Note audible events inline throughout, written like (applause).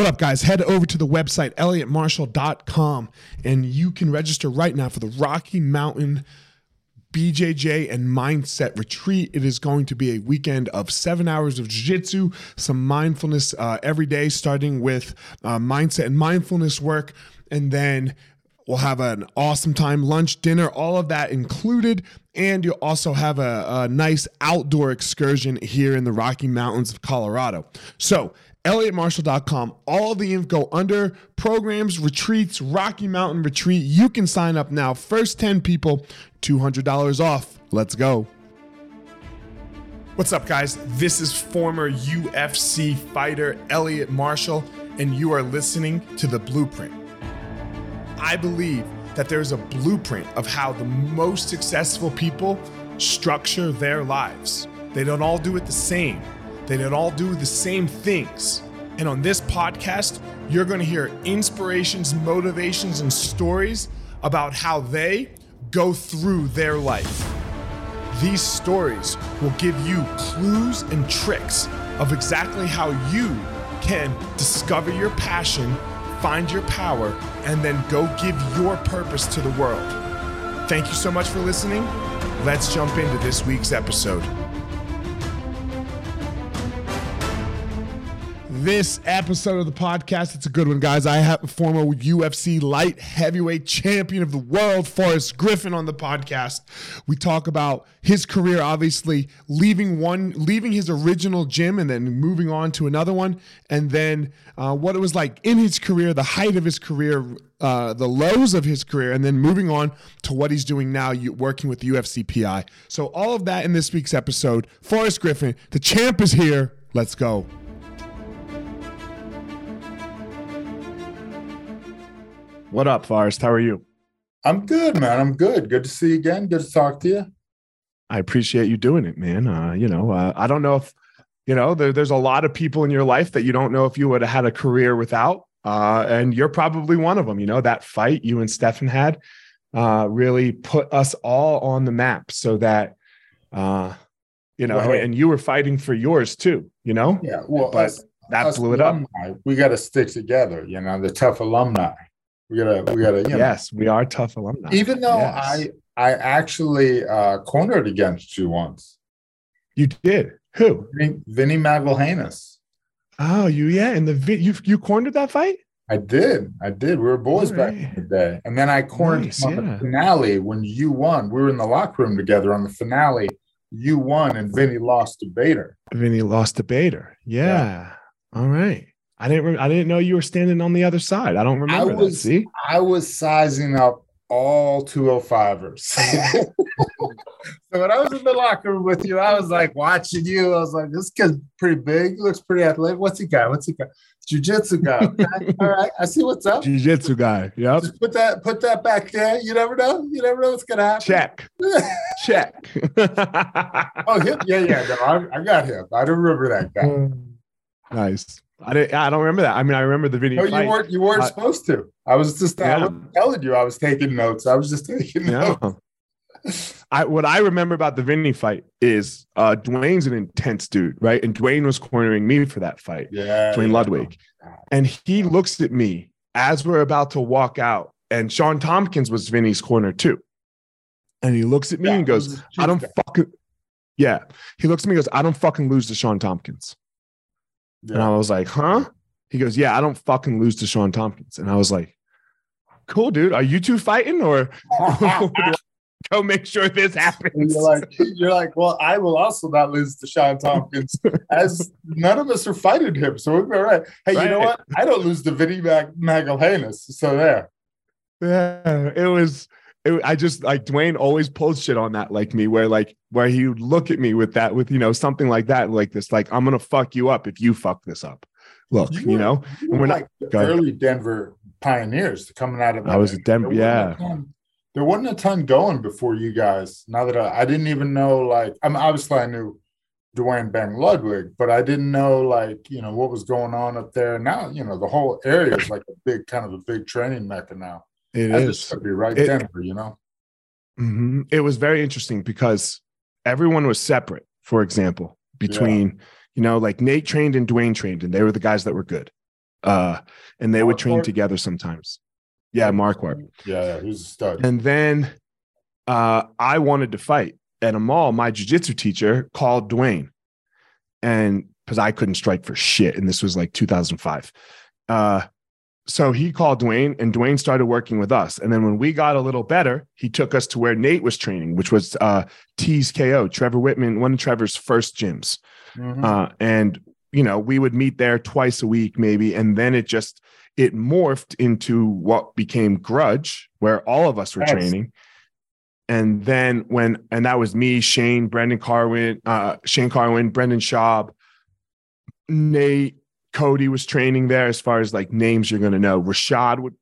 What up, guys? Head over to the website, elliottmarshall.com, and you can register right now for the Rocky Mountain BJJ and Mindset Retreat. It is going to be a weekend of seven hours of jiu jitsu, some mindfulness uh, every day, starting with uh, mindset and mindfulness work. And then we'll have an awesome time, lunch, dinner, all of that included. And you'll also have a, a nice outdoor excursion here in the Rocky Mountains of Colorado. So, elliottmarshall.com. All the info under programs, retreats, Rocky Mountain Retreat. You can sign up now. First 10 people, $200 off. Let's go. What's up, guys? This is former UFC fighter Elliot Marshall, and you are listening to The Blueprint. I believe that there's a blueprint of how the most successful people structure their lives. They don't all do it the same they don't all do the same things. And on this podcast, you're going to hear inspirations, motivations, and stories about how they go through their life. These stories will give you clues and tricks of exactly how you can discover your passion, find your power, and then go give your purpose to the world. Thank you so much for listening. Let's jump into this week's episode. This episode of the podcast. It's a good one, guys. I have a former UFC light heavyweight champion of the world, Forrest Griffin, on the podcast. We talk about his career, obviously leaving one, leaving his original gym and then moving on to another one, and then uh, what it was like in his career, the height of his career, uh, the lows of his career, and then moving on to what he's doing now, working with the UFC So all of that in this week's episode. Forrest Griffin, the champ is here. Let's go. What up, Forrest? How are you? I'm good, man. I'm good. Good to see you again. Good to talk to you. I appreciate you doing it, man. Uh, you know, uh, I don't know if, you know, there, there's a lot of people in your life that you don't know if you would have had a career without. Uh, and you're probably one of them. You know, that fight you and Stephan had uh, really put us all on the map so that, uh, you know, well, and you were fighting for yours too, you know? Yeah. Well, but us, that us blew it alumni, up. We got to stick together, you know, the TUF alumni. We gotta, we gotta. yes, we are TUF alumni. Even though yes. I, I actually uh, cornered against you once. You did. Who? Vinny, Vinny. Oh, you yeah, and the you you cornered that fight. I did. I did. We were boys right. back in the day, and then I cornered nice, on yeah. the finale when you won. We were in the locker room together on the finale. You won, and Vinny lost to Bader. Vinny lost to Bader. Yeah. yeah. All right. I didn't. Re- I didn't know you were standing on the other side. I don't remember. I was. That. See, I was sizing up all 205ers. (laughs) so when I was in the locker room with you, I was like watching you. I was like, this kid's pretty big. He looks pretty athletic. What's he got? What's he got? Jiu-jitsu guy. Okay. all right. I see what's up. Jiu-jitsu guy. Yep. Just put that put that back there. You never know. You never know what's gonna happen. Check. (laughs) Check. oh, him? Yeah, yeah. No, I, I got him. I don't remember that guy. (laughs) Nice. I didn't. I don't remember that. I mean, I remember the video. No, you weren't. You weren't uh, supposed to. I was just. Yeah. I was telling you. I was taking notes. I was just taking yeah. notes. (laughs) I what I remember about the Vinny fight is uh Duane's an intense dude, right? And Duane was cornering me for that fight. Yeah. Duane yeah. Ludwig. And he looks at me as we're about to walk out, and Shawn Tompkins was Vinny's corner too. And he looks at me yeah, and goes, I don't fucking yeah. He looks at me and goes, I don't fucking lose to Shawn Tompkins. Yeah. And I was like, huh? He goes, yeah, I don't fucking lose to Shawn Tompkins. And I was like, cool, dude. Are you two fighting or (laughs) go make sure this happens? You're like, you're like, well, I will also not lose to Shawn Tompkins as none of us are fighting him. So we'll be all right. Hey, right. you know what? I don't lose to Vinny Mag- Magalhães. So there. Yeah, it was it, I just like Duane always pulls shit on that like me, where like where he would look at me with that, with you know something like that, like this, like I'm gonna fuck you up if you fuck this up. Look, you, were, you know, you we're like not early Denver pioneers coming out of. I was a Denver, yeah. there wasn't a ton going before you guys. Now that I, I didn't even know, like, I'm obviously I knew Duane Bang Ludwig, but I didn't know like you know what was going on up there. Now you know the whole area is like a big kind of a big training mecca now. It is. Right it, Denver, you know. Mm-hmm. It was very interesting because everyone was separate. For example, between yeah. you know, like Nate trained and Duane trained, and they were the guys that were good. uh, and they would train Marquardt? together sometimes. Yeah, Marquardt. Yeah, yeah, he's a stud. And then uh, I wanted to fight at a mall. My jujitsu teacher called Duane, and because I couldn't strike for shit, and this was like 2005. Uh, so he called Duane, and Duane started working with us. And then when we got a little better, he took us to where Nate was training, which was uh, T's KO, Trevor Wittman, one of Trevor's first gyms. Mhm. Uh, and you know, we would meet there twice a week, maybe, and then it just it morphed into what became Grudge, where all of us were Yes. training. And then when and that was me, Shane, Brendan Carwin, uh, Shane Carwin, Brendan Schaub, Nate, Cody was training there. As far as like names, you're gonna know. Rashad would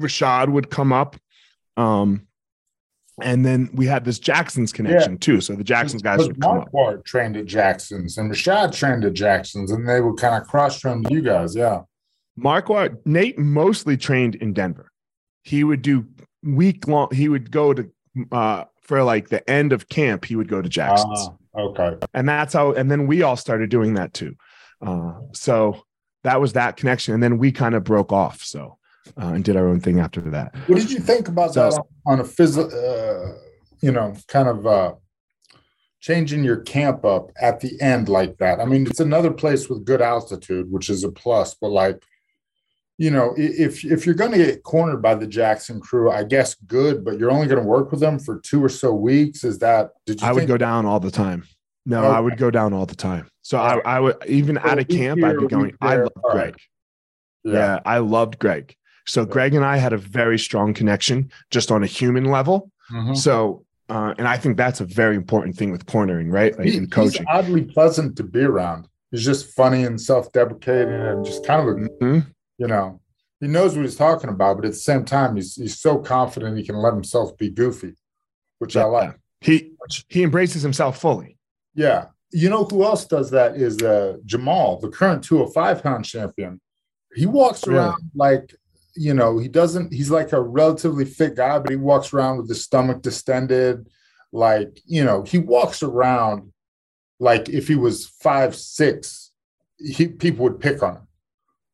Rashad would come up. Um, and then we had this Jackson's connection too. So the Jackson's guys would come up. Marquardt trained at Jackson's and Rashad trained at Jackson's, and they would kind of cross train you guys. Yeah. Marquardt, Nate mostly trained in Denver. He would do week long, he would go to uh for like the end of camp, he would go to Jackson's. Ah, okay. and that's how and then we all started doing that too. Uh so that was that connection. And then we kind of broke off. So uh, and did our own thing after that. What did you think about So- that on, a physical, uh, you know, kind of uh, changing your camp up at the end like that? I mean, it's another place with good altitude, which is a plus, but like, you know, if if you're going to get cornered by the Jackson crew, I guess good, but you're only going to work with them for two or so weeks. Is that? Did you? I would go down all the time. No, I would go down all the time. So I, I would even So out a of camp, I'd be going. I love. Greg. Yeah. I loved Greg. So Yeah. Greg and I had a very strong connection just on a human level. Mhm. So, uh, and I think that's a very important thing with cornering, right? Like He- in he's oddly pleasant to be around. He's just funny and self-deprecating and just kind of a Mhm. you know, he knows what he's talking about, but at the same time, he's he's so confident he can let himself be goofy, which I like. He he embraces himself fully. Yeah. You know who else does that is uh Jamahal, the current 205 pound champion. He walks around like, you know, he doesn't, he's like a relatively fit guy, but he walks around with his stomach distended. Like, you know, he walks around like if he was five, six, he people would pick on him.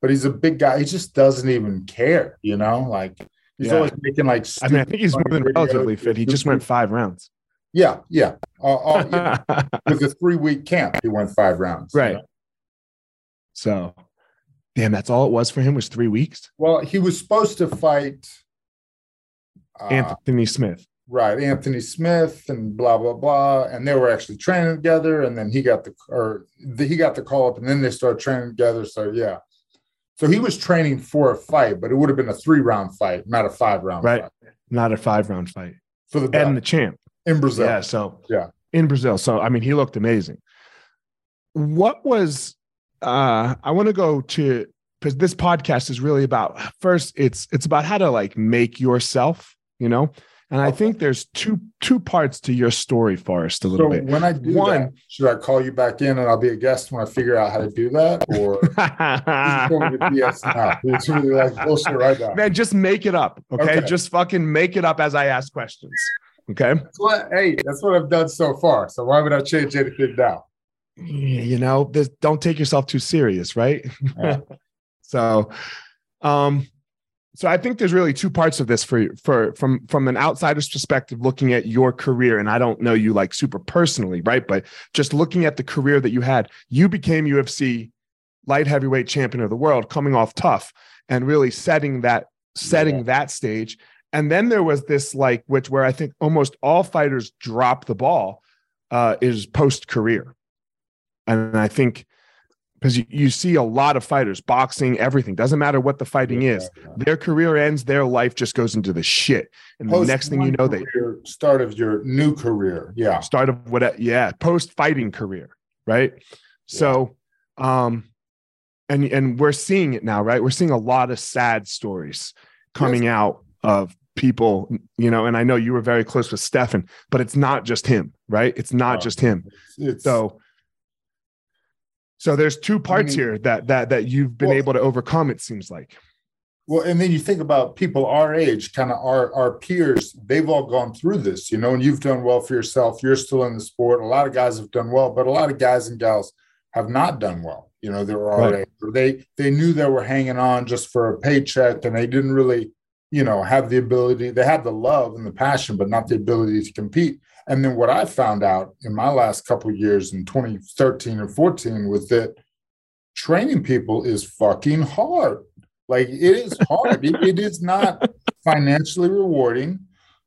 But he's a big guy. He just doesn't even care, you know, like he's Yeah. always making like I mean, I think he's more than relatively fit. He just went five rounds. Yeah, yeah. Uh, uh, yeah. (laughs) with a three week camp, he won five rounds. you Right. know? so, damn, that's all it was for him was three weeks. Well, he was supposed to fight uh, Anthony Smith. right, Anthony Smith and blah blah blah, and they were actually training together. And then he got the or the, he got the call up, and then they started training together. So yeah, so he was training for a fight, but it would have been a three round fight, not a five round Right. fight Not a five round fight. for the belt And the champ. In Brazil. Yeah. So Yeah. in Brazil. So I mean, he looked amazing. What was uh I want to go to because this podcast is really about first it's it's about how to like make yourself, you know. And I Okay. think there's two two parts to your story, Forrest, a So little bit. when I do One- that, should I call you back in and I'll be a guest when I figure out how to do that, or He's going to BS now. He's really like bullshit right now. Man, just make it up. Okay? Okay. Just fucking make it up as I ask questions. Okay. That's what, hey, that's what I've done so far. So why would I change anything now? You know, this don't take yourself too serious, right? Yeah. (laughs) so um so I think there's really two parts of this for for from from an outsider's perspective looking at your career and I don't know you like super personally, right? But just looking at the career that you had, you became UFC light heavyweight champion of the world coming off TUF and really setting that setting Yeah. that stage. And then there was this like which where I think almost all fighters drop the ball uh is post career. And I think because you, you see a lot of fighters, boxing, everything, doesn't matter what the fighting is. Their career ends, their life just goes into the shit. And the next thing you know, they start of your new career. Yeah. start of what yeah, post fighting career, right? So um and and we're seeing it now, right? We're seeing a lot of sad stories coming out of people, you know, and I know you were very close with Stephan, but it's not just him, right? It's not No. just him. It's, So so there's two parts mean- here that that that you've been Well- able to overcome, it seems like. well, and then you think about people our age, kind of our our peers. They've all gone through this, you know, and you've done well for yourself. You're still in the sport. A lot of guys have done well, but a lot of guys and gals have not done well. You know, they were already right. they they knew they were hanging on just for a paycheck, and they didn't really, you know, have the ability. They have the love and the passion, but not the ability to compete. And then what I found out in my last couple years in 2013 and 14 was that training people is fucking hard. Like it is hard. it, it is not financially rewarding.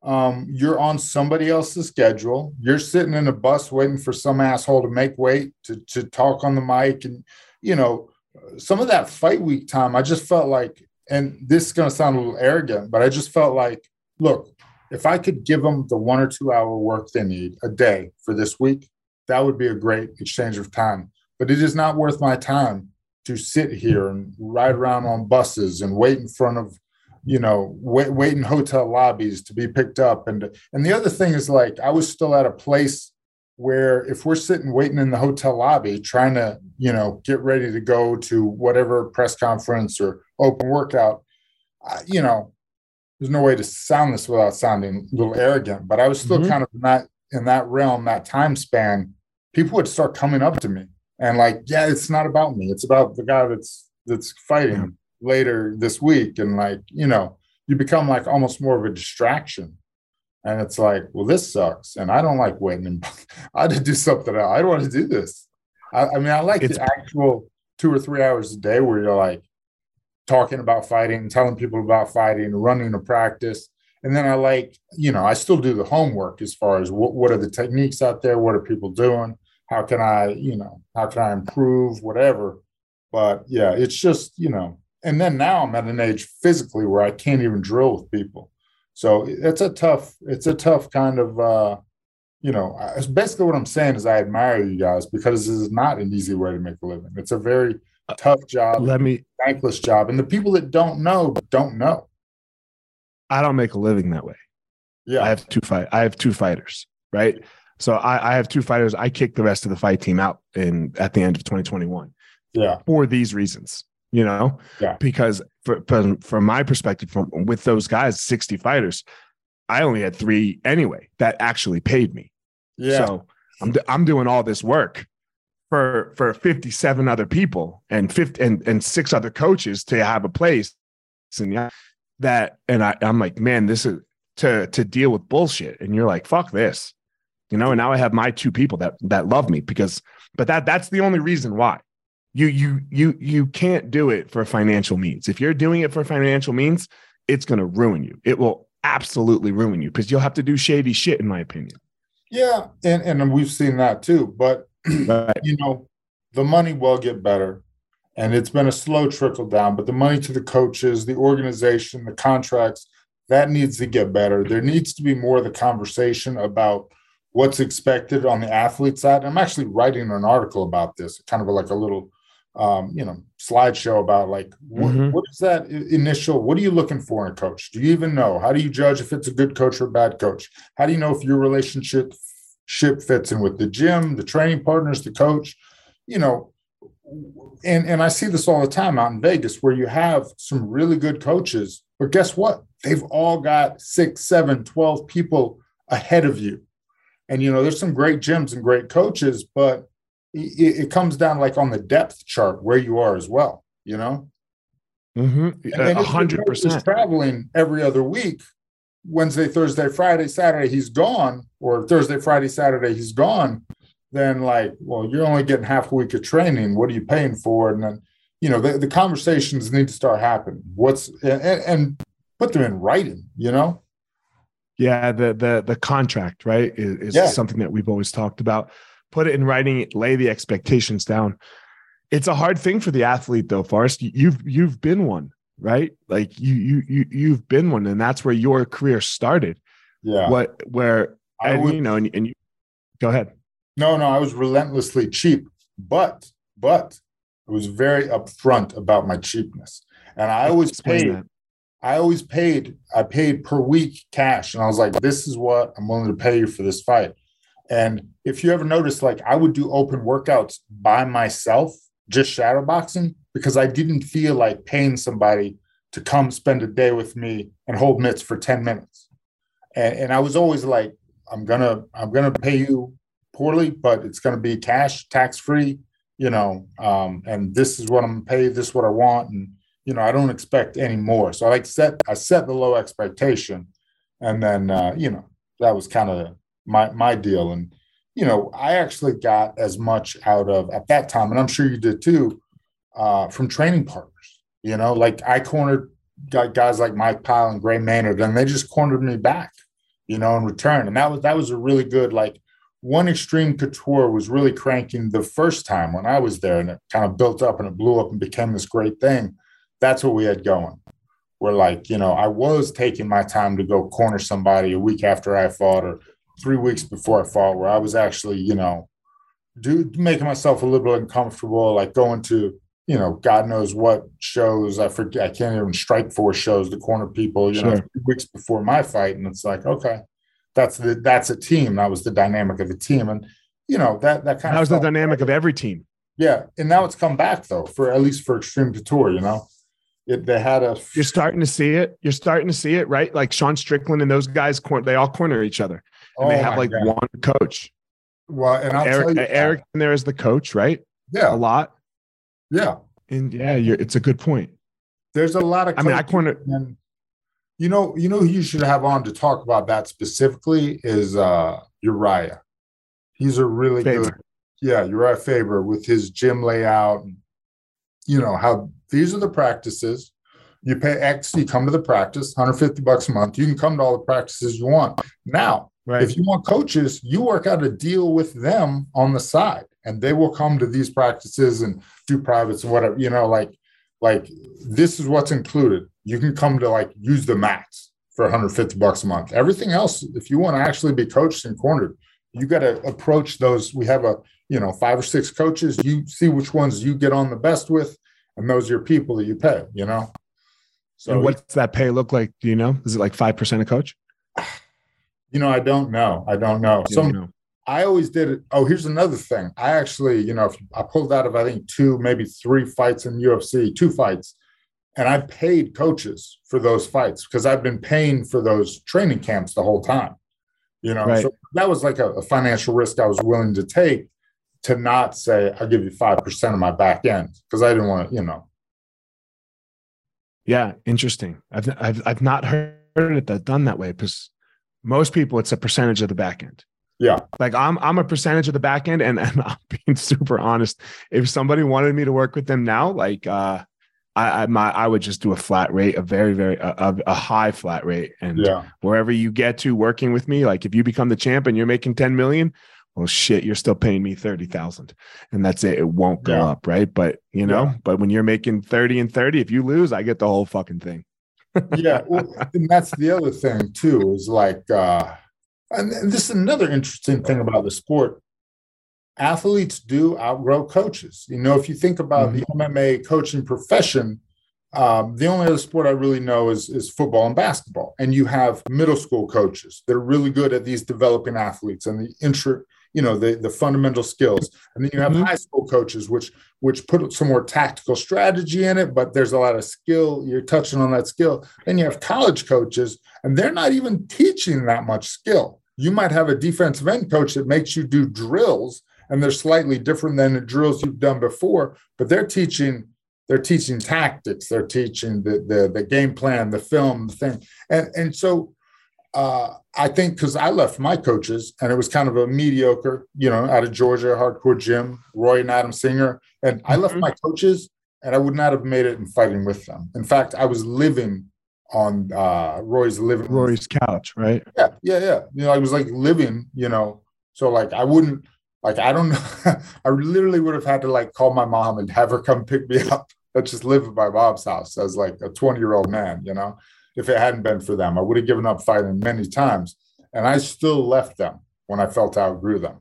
Um, you're on somebody else's schedule. You're sitting in a bus waiting for some asshole to make weight to, to talk on the mic. And, you know, some of that fight week time, I just felt like, and this is going to sound a little arrogant, but I just felt like, look, if I could give them the one or two hour work they need a day for this week, that would be a great exchange of time. But it is not worth my time to sit here and ride around on buses and wait in front of you know wait, wait in hotel lobbies to be picked up and and the other thing is like i was still at a place where if we're sitting waiting in the hotel lobby trying to you know get ready to go to whatever press conference or open workout you know there's no way to sound this without sounding a little arrogant but i was still mm-hmm. kind of in that in that realm that time span. People would start coming up to me and like yeah it's not about me. It's about the guy that's that's fighting later this week. And like you know you become like almost more of a distraction. And it's like well this sucks and i don't like waiting (laughs) i had to do something else. I don't want to do this. I, I mean i like it's, the actual two or three hours a day where you're like talking about fighting telling people about fighting running a practice. And then i like you know i still do the homework as far as what, what are the techniques out there? What are people doing? How can i you know how can i improve? Whatever. But yeah it's just you know and then now I'm at an age physically where I can't even drill with people. So it's a tough, it's a tough kind of, uh, you know, it's basically what I'm saying is I admire you guys because this is not an easy way to make a living. It's a very tough job. Let me thankless job. And the people that don't know don't know. I don't make a living that way. Yeah. I have two fight. I have two fighters, right? So I, I have two fighters. I kicked the rest of the fight team out in at the end of 2021. Yeah. For these reasons you know yeah. because for, from, from my perspective from with those guys 60 fighters i only had three anyway that actually paid me yeah so i'm, I'm doing all this work for for 57 other people and 50 and, and six other coaches to have a place and that and I, i'm like man this is to to deal with bullshit and you're like fuck this you know and now i have my two people that that love me because but that that's the only reason why you you you you can't do it for financial means. If you're doing it for financial means, it's going to ruin you. It will absolutely ruin you because you'll have to do shady shit, in my opinion. Yeah, and and we've seen that too. But (clears throat) right. you know, the money will get better, and it's been a slow trickle down. But the money to the coaches, the organization, the contracts, that needs to get better. There needs to be more of the conversation about what's expected on the athlete side. I'm actually writing an article about this, kind of like a little um, you know, slideshow about like what, mm-hmm. what is that initial? What are you looking for in a coach? Do you even know? How do you judge if it's a good coach or a bad coach? How do you know if your relationship ship fits in with the gym, the training partners, the coach? You know, and and I see this all the time out in Vegas where you have some really good coaches, but guess what? They've all got six, seven, 12 people ahead of you. And you know, there's some great gyms and great coaches, but it, it, comes down like on the depth chart where you are as well, you know? Mm-hmm. A hundred percent traveling every other week, Wednesday, Thursday, Friday, Saturday, he's gone, or Thursday, Friday, Saturday, he's gone. Then, like, well, you're only getting half a week of training. What are you paying for? And then, you know, the, the conversations need to start happening. What's and, and put them in writing, you know? Yeah, the the the contract, right, is, is yeah. something that we've always talked about put it in writing, lay the expectations down. It's a hard thing for the athlete though, Forrest. You've you've been one, right? Like you you you you've been one, and that's where your career started. Yeah. What where I and would, you know, and, and you go ahead. No, no, I was relentlessly cheap, but but I was very upfront about my cheapness. And I always paid that. I always paid, I paid per week cash. And I was like, this is what I'm willing to pay you for this fight. And if you ever notice, like I would do open workouts by myself, just shadow boxing, because I didn't feel like paying somebody to come spend a day with me and hold mitts for 10 minutes. And, and I was always like, I'm gonna, I'm gonna pay you poorly, but it's gonna be cash, tax free, you know, um, and this is what I'm gonna pay, this is what I want, and you know, I don't expect any more. So I like set I set the low expectation, and then uh, you know that was kind of my my deal. And you know, I actually got as much out of at that time, and I'm sure you did too, uh, from training partners. You know, like I cornered guys like Mike Pyle and Gray Maynard, and they just cornered me back, you know, in return. And that was that was a really good like one Xtreme Couture was really cranking the first time when I was there, and it kind of built up and it blew up and became this great thing. That's what we had going. Where like, you know, I was taking my time to go corner somebody a week after I fought or three weeks before I fought, where I was actually, you know, do making myself a little bit uncomfortable, like going to, you know, God knows what shows. I forget, I can't even Strikeforce shows to corner people, you sure. know, weeks before my fight. And it's like, okay, that's the that's a team. That was the dynamic of the team. And you know, that that kind that of was the dynamic of every team. Yeah. And now it's come back though, for at least for Xtreme Couture, you know. It, they had a you're starting to see it. You're starting to see it, right? Like Sean Strickland and those guys, they all corner each other and oh they have like God. one coach. Well, and I'll Eric, tell you, Eric in there is the coach, right? Yeah, a lot. Yeah, and yeah, it's a good point. There's a lot of. I mean, I corner. And, you know, you know who you should have on to talk about that specifically is uh Uriah. He's a really Faber. good, yeah, Uriah Faber with his gym layout and you know how these are the practices. You pay X, you come to the practice, 150 bucks a month. You can come to all the practices you want. Now, Right. If you want coaches, you work out a deal with them on the side, and they will come to these practices and do privates and whatever. You know, like like this is what's included. You can come to like use the mats for 150 bucks a month. Everything else, if you want to actually be coached and cornered, you got to approach those. We have a you know five or six coaches. You see which ones you get on the best with, and those are your people that you pay. You know. So and what's that pay look like? Do you know? Is it like five percent a coach? You know, I don't know. I don't know. So know. I always did it. Oh, here's another thing. I actually, you know, I pulled out of I think two, maybe three fights in UFC, two fights, and I paid coaches for those fights because I've been paying for those training camps the whole time. You know, right. so that was like a, a financial risk I was willing to take to not say I'll give you five percent of my back end because I didn't want to, you know. Yeah, interesting. I've I've I've not heard it that done that way because most people, it's a percentage of the back end. Yeah. Like I'm I'm a percentage of the back end. And, (laughs) and I'm being super honest. If somebody wanted me to work with them now, like uh I I, my, I would just do a flat rate, a very, very a, a high flat rate. And yeah. wherever you get to working with me, like if you become the champ and you're making 10 million, well shit, you're still paying me 30,000 and that's it. It won't go yeah. up. Right. But you know, yeah. but when you're making 30 and 30, if you lose, I get the whole fucking thing (laughs) yeah, well, and that's the other thing too is like, uh, and this is another interesting thing about the sport. Athletes do outgrow coaches. You know, if you think about mm-hmm. the MMA coaching profession, um, the only other sport I really know is, is football and basketball. And you have middle school coaches that are really good at these developing athletes and the intro, you know the the fundamental skills and then you have mm-hmm. high school coaches which which put some more tactical strategy in it but there's a lot of skill you're touching on that skill then you have college coaches and they're not even teaching that much skill you might have a defensive end coach that makes you do drills and they're slightly different than the drills you've done before but they're teaching they're teaching tactics they're teaching the the, the game plan the film the thing and and so uh, I think because I left my coaches and it was kind of a mediocre, you know, out of Georgia, hardcore gym, Rory and Adam Singer. And I left mm-hmm. my coaches and I would not have made it in fighting with them. In fact, I was living on uh, Rory's living Rory's couch, right? Yeah, yeah, yeah. You know, I was like living, you know, so like I wouldn't like I don't know. (laughs) I literally would have had to like call my mom and have her come pick me up. I just live at my mom's house as like a 20 year old man, you know if it hadn't been for them. I would have given up fighting many times. And I still left them when I felt I outgrew them.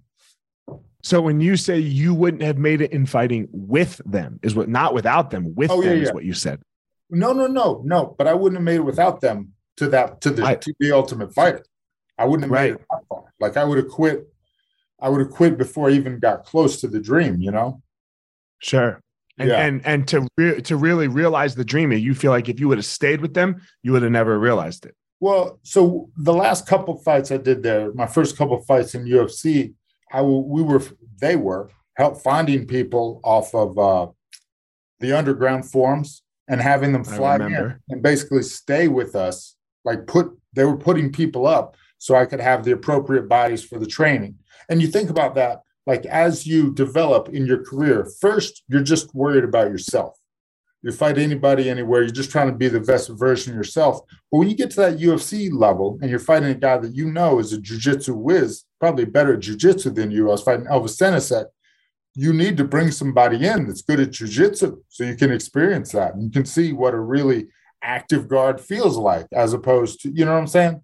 So when you say you wouldn't have made it in fighting with them, is what not without them, with oh, them yeah, yeah. is what you said. No, no, no, no. But I wouldn't have made it without them to that to the I, to the ultimate fighter. I wouldn't have right. made it that far. Like I would have quit. I would have quit before I even got close to the dream. You know. Sure and yeah. and and to re- to really realize the dream you feel like if you would have stayed with them you would have never realized it well so the last couple fights i did there my first couple fights in ufc i we were they were help finding people off of uh, the underground forums and having them fly in and basically stay with us. Like put they were putting people up so I could have the appropriate bodies for the training. And you think about that, like as you develop in your career, first you're just worried about yourself. You fight anybody anywhere, you're just trying to be the best version of yourself. But when you get to that UFC level and you're fighting a guy that you know is a jiu-jitsu whiz, probably better at jiu-jitsu than you. I was fighting Elvis Sinosic. You need to bring somebody in that's good at jiu-jitsu so you can experience that. And you can see what a really active guard feels like, as opposed to, you know what I'm saying?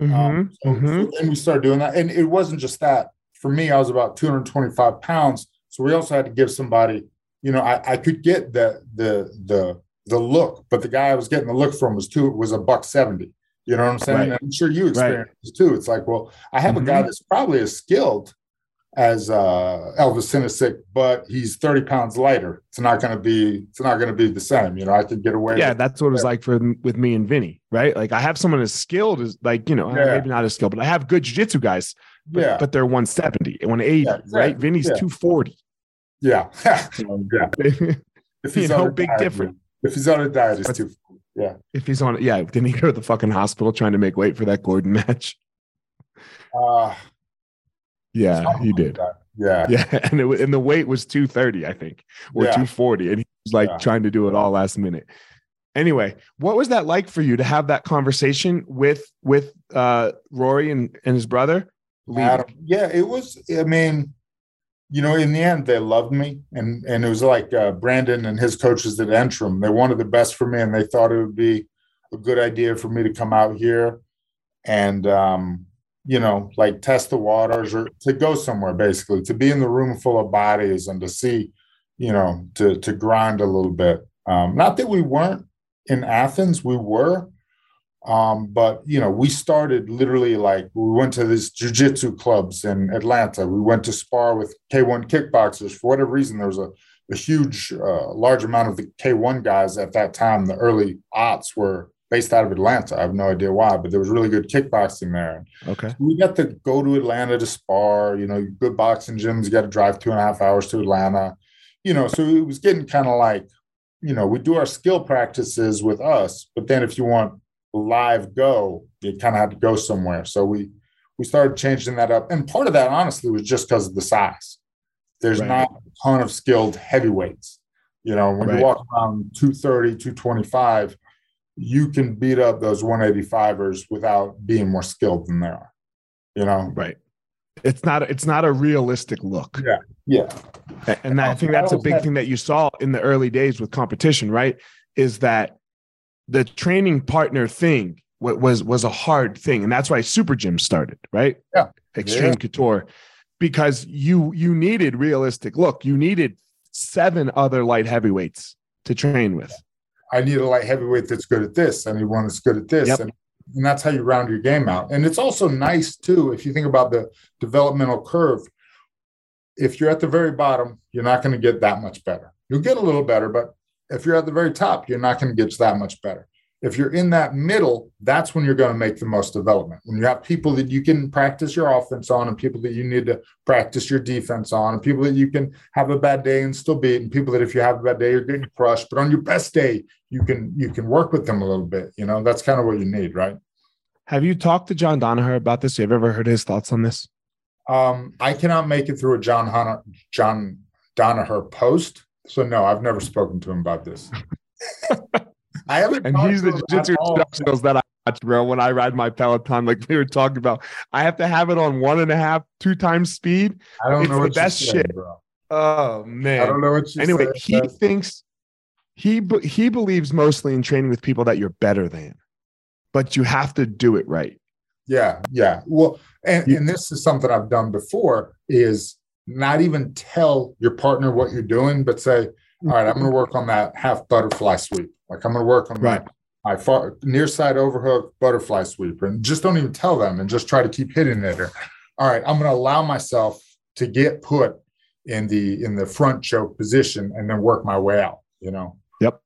Mm-hmm, um, so, mm-hmm. then we started doing that. And it wasn't just that. For me, I was about 225 pounds. So we also had to give somebody, you know, I, I could get the the the the look, but the guy I was getting the look from was two was a buck 70. You know what I'm saying? Right. I'm sure you experienced right. too. It's like, well, I have mm-hmm. a guy that's probably as skilled as uh, Elvis Sinosic, but he's 30 pounds lighter. It's not going to be, it's not going to be the same. You know, I could get away. Yeah. That's what it was like for, with me and Vinny, right? Like I have someone as skilled as like, you know, yeah. maybe not as skilled, but I have good jiu-jitsu guys, but, yeah. but they're 170 and 180, yeah, exactly. right? Vinny's yeah. 240. Yeah. (laughs) yeah. (laughs) if he's you know, big diet, difference. If he's on a diet, it's too, yeah. If he's on, yeah. Didn't he go to the fucking hospital trying to make weight for that Gordon match? Uh, yeah, he did. Like yeah, (laughs) yeah, and it, and the weight was two thirty, I think, or yeah. two forty, and he was like yeah. trying to do it all last minute. Anyway, what was that like for you to have that conversation with with uh, Rory and, and his brother? Adam, yeah, it was. I mean, you know, in the end, they loved me, and and it was like uh, Brandon and his coaches at Entrim. They wanted the best for me, and they thought it would be a good idea for me to come out here and um, you know, like test the waters or to go somewhere basically, to be in the room full of bodies and to see, you know, to to grind a little bit. Um, not that we weren't in Athens, we were. Um, but you know, we started literally like we went to these jujitsu clubs in Atlanta. We went to spar with K1 kickboxers. For whatever reason, there was a, a huge, uh, large amount of the K1 guys at that time. The early aughts were based out of Atlanta. I have no idea why, but there was really good kickboxing there. Okay. So we got to go to Atlanta to spar, you know, good boxing gyms, you got to drive two and a half hours to Atlanta, you know, so it was getting kind of like, you know, we do our skill practices with us, but then if you want live go, you kind of had to go somewhere. So we, we started changing that up. And part of that, honestly, was just because of the size. There's right. not a ton of skilled heavyweights. You know, when right. you walk around 230, 225, you can beat up those 185ers without being more skilled than they are. You know, right? It's not it's not a realistic look. Yeah, yeah. And I think that's a big thing that you saw in the early days with competition, right? Is that the training partner thing was was a hard thing, and that's why Super Gym started, right? Yeah, Xtreme yeah. Couture, because you you needed realistic look. You needed seven other light heavyweights to train with. I need a light heavyweight that's good at this. I need one that's good at this. Yep. And, and that's how you round your game out. And it's also nice too, if you think about the developmental curve, if you're at the very bottom, you're not going to get that much better. You'll get a little better, but if you're at the very top, you're not going to get that much better. If you're in that middle, that's when you're going to make the most development. When you have people that you can practice your offense on, and people that you need to practice your defense on, and people that you can have a bad day and still beat, and people that if you have a bad day, you're getting crushed. But on your best day, you can you can work with them a little bit. You know, that's kind of what you need, right? Have you talked to John Danaher about this? Have you ever heard his thoughts on this? Um, I cannot make it through a John Hunter, John Danaher post. So no, I've never spoken to him about this. (laughs) I haven't. And he's the jiu-jitsu instructionals that I watch, bro. When I ride my Peloton, like we were talking about, I have to have it on one and a half, two times speed. I don't it's know the best saying, shit, bro. Oh man, I don't know what you. Anyway, he thinks he he believes mostly in training with people that you're better than, but you have to do it right. Yeah, yeah. Well, and, and this is something I've done before is not even tell your partner what you're doing, but say, all right, I'm going to work on that half butterfly sweep. Like I'm going to work on right. my, my far, near side overhook butterfly sweep, and just don't even tell them, and just try to keep hitting it. Or, all right, I'm going to allow myself to get put in the in the front choke position, and then work my way out. You know. Yep.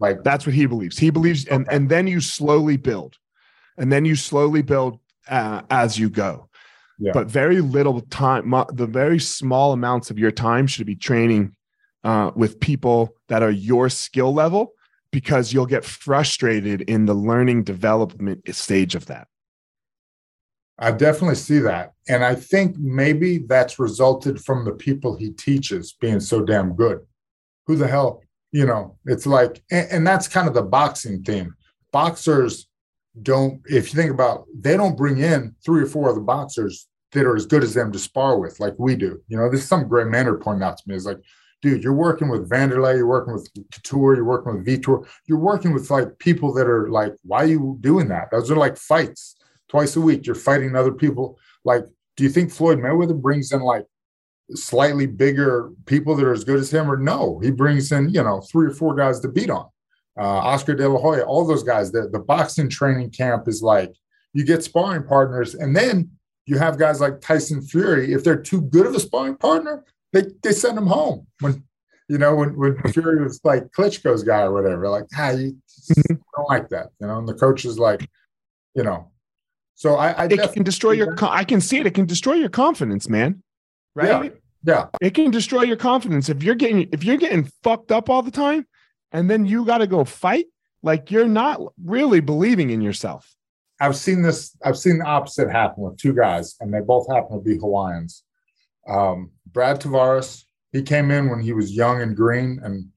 Like that's what he believes. He believes, and and then you slowly build, and then you slowly build uh, as you go. yeah. but very little time. The very small amounts of your time should be training uh, with people that are your skill level because you'll get frustrated in the learning development stage of that. I definitely see that. And I think maybe that's resulted from the people he teaches being so damn good. Who the hell, you know, it's like, and, and that's kind of the boxing theme. Boxers don't, if you think about, they don't bring in three or four other boxers that are as good as them to spar with, like we do. You know, there's some great Manner pointed out to me is like, dude, you're working with Wanderlei, you're working with Couture, you're working with Vitor, you're working with like people that are like, why are you doing that? Those are like fights twice a week. You're fighting other people. Like, do you think Floyd Mayweather brings in like slightly bigger people that are as good as him, or no? He brings in, you know, three or four guys to beat on. Uh, Oscar De La Hoya, all those guys. The, the boxing training camp is like you get sparring partners, and then you have guys like Tyson Fury. If they're too good of a sparring partner, they, they send them home. When you know when when Fury was like Klitschko's guy or whatever, like ah, you mm-hmm. don't like that, you know. And the coach is like, you know, so I, I it can destroy your. I can see it. It can destroy your confidence, man. Right? Yeah. yeah. It can destroy your confidence if you're getting if you're getting fucked up all the time, and then you got to go fight. Like you're not really believing in yourself. I've seen this. I've seen the opposite happen with two guys, and they both happen to be Hawaiians. Um, Brad Tavares, he came in when he was young and green, and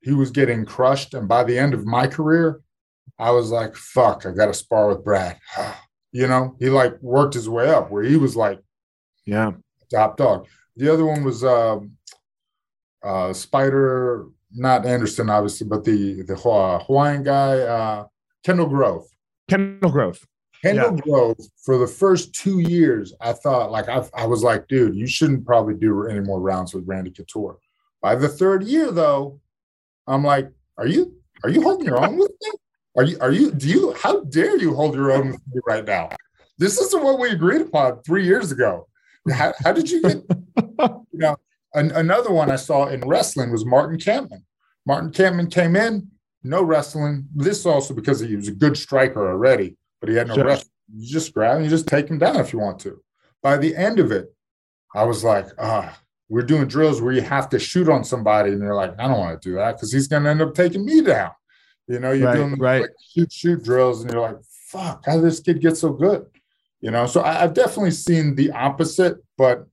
he was getting crushed. And by the end of my career, I was like, "Fuck, I got to spar with Brad." (sighs) You know, he like worked his way up where he was like, yeah, top dog. The other one was uh, uh, Spider, not Anderson, obviously, but the the Hawaiian guy, uh, Kendall Grove. Kendall Grove. Kendall yeah. Grove, for the first two years, I thought like I, I was like, dude, you shouldn't probably do any more rounds with Randy Couture. By the third year, though, I'm like, are you are you holding your own with me? Are you, are you, do you, how dare you hold your own with me right now? This isn't what we agreed upon three years ago. How, how did you get, (laughs) you know, an, another one I saw in wrestling was Martin Kampmann. Martin Kampmann came in, no wrestling. This also because he was a good striker already, but he had no sure. wrestling. You just grab and you just take him down if you want to. By the end of it, I was like, ah, we're doing drills where you have to shoot on somebody, and you're like, I don't want to do that because he's going to end up taking me down. You know, you're right, doing right. Like shoot shoot drills, and you're like, "Fuck, how did this kid get so good?" You know, so I, I've definitely seen the opposite. But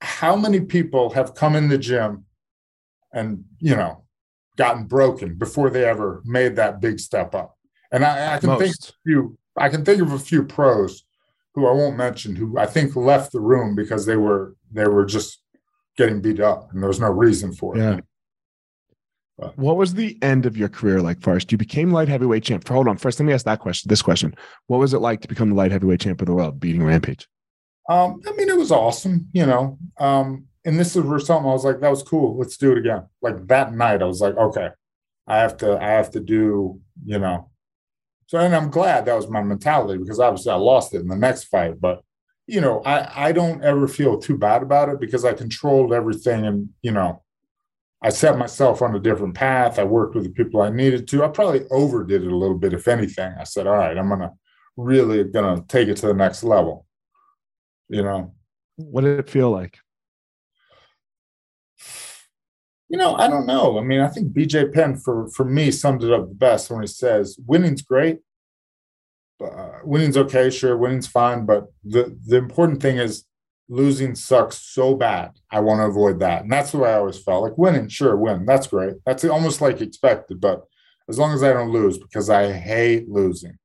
how many people have come in the gym and you know gotten broken before they ever made that big step up? And I, I can Most. think of a few. I can think of a few pros who I won't mention who I think left the room because they were they were just getting beat up and there was no reason for it. Yeah. What was the end of your career like first? You became light heavyweight champ. Hold on. First, let me ask that question. This question. What was it like to become the light heavyweight champ of the world, beating Rampage? Um, I mean, it was awesome, you know. Um, and this is where something I was like, that was cool. Let's do it again. Like that night, I was like, okay, I have to, I have to do, you know. So and I'm glad that was my mentality because obviously I lost it in the next fight. But you know, I, I don't ever feel too bad about it because I controlled everything and you know, I set myself on a different path. I worked with the people I needed to. I probably overdid it a little bit, if anything. I said, all right, I'm gonna really gonna take it to the next level. You know. What did it feel like? You know, I don't know. I mean, I think BJ Penn for for me summed it up the best when he says, "Winning's great, uh, winning's okay, sure, winning's fine, but the the important thing is losing sucks so bad. I want to avoid that. And that's the way I always felt like winning, sure, win. That's great. That's almost like expected. But as long as I don't lose, because I hate losing,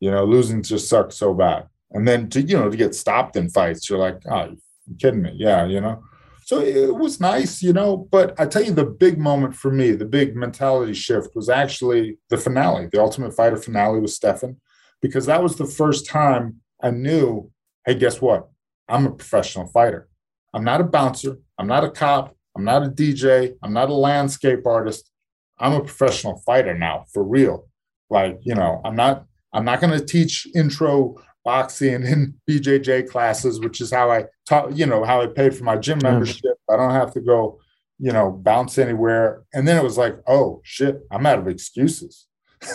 you know, losing just sucks so bad. And then to, you know, to get stopped in fights, you're like, oh, you kidding me? Yeah, you know. So it was nice, you know, but I tell you, the big moment for me, the big mentality shift was actually the finale, the Ultimate Fighter finale with Stephan, because that was the first time I knew, hey, guess what? I'm a professional fighter. I'm not a bouncer. I'm not a cop. I'm not a DJ. I'm not a landscape artist. I'm a professional fighter now, for real. Like, you know, I'm not I'm not going to teach intro boxing and BJJ classes, which is how I taught, you know, how I paid for my gym membership. I don't have to go, you know, bounce anywhere. And then it was like, oh shit, I'm out of excuses. (laughs)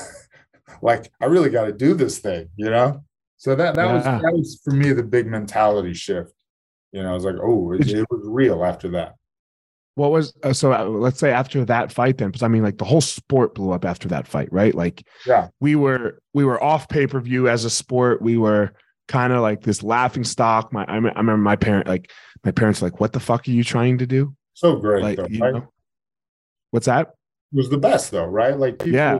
like I really got to do this thing, you know? So that that yeah. was that was for me the big mentality shift. You know, I was like, oh, it, it was real after that. What was uh, so? Uh, let's say after that fight, then, because I mean, like the whole sport blew up after that fight, right? Like, yeah, we were we were off pay per view as a sport. We were kind of like this laughing stock. My I, I remember my parent like my parents like, what the fuck are you trying to do? So great, like, though, right? Know, what's that? It was the best though, right? Like, people, yeah.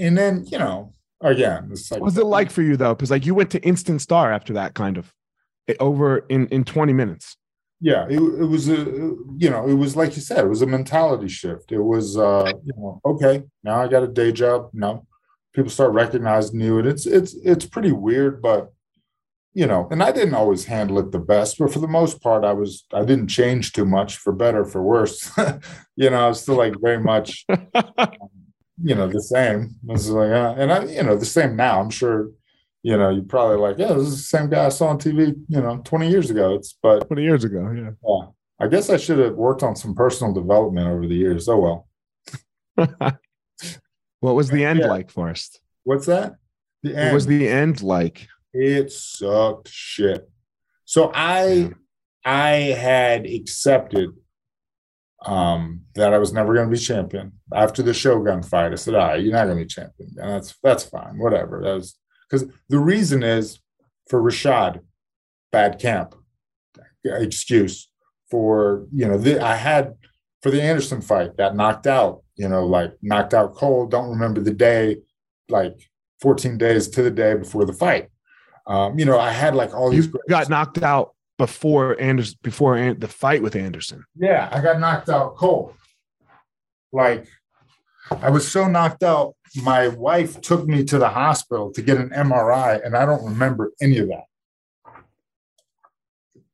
And then you know, again, it's like, what was it like for you though? Because like you went to instant star after that, kind of over in in twenty minutes. Yeah, it, it was a you know it was like you said, it was a mentality shift. It was uh you know okay now I got a day job. No, people start recognizing you, and it's it's it's pretty weird, but you know, and I didn't always handle it the best, but for the most part, I was I didn't change too much for better for worse. (laughs) you know, I was still like very much, (laughs) you know, the same. I was like, uh, and I, you know, the same now. I'm sure, you know, you're probably like, yeah, this is the same guy I saw on TV, you know, 20 years ago. It's but 20 years ago, yeah. Yeah. I guess I should have worked on some personal development over the years. Oh well. (laughs) what was the end yeah. like for us? What's that? The end. What was the end like? It sucked shit. So I I had accepted um, that I was never going to be champion after the Shogun fight. I said, "Ah, right, you're not going to be champion, and that's that's fine, whatever." That was because the reason is for Rashad, bad camp, excuse for you know the, I had for the Anderson fight got knocked out, you know, like knocked out cold. Don't remember the day, like 14 days to the day before the fight. Um, you know, I had like all these. You got knocked out before Anderson, before the fight with Anderson. Yeah, I got knocked out cold. Like, I was so knocked out. My wife took me to the hospital to get an MRI, and I don't remember any of that.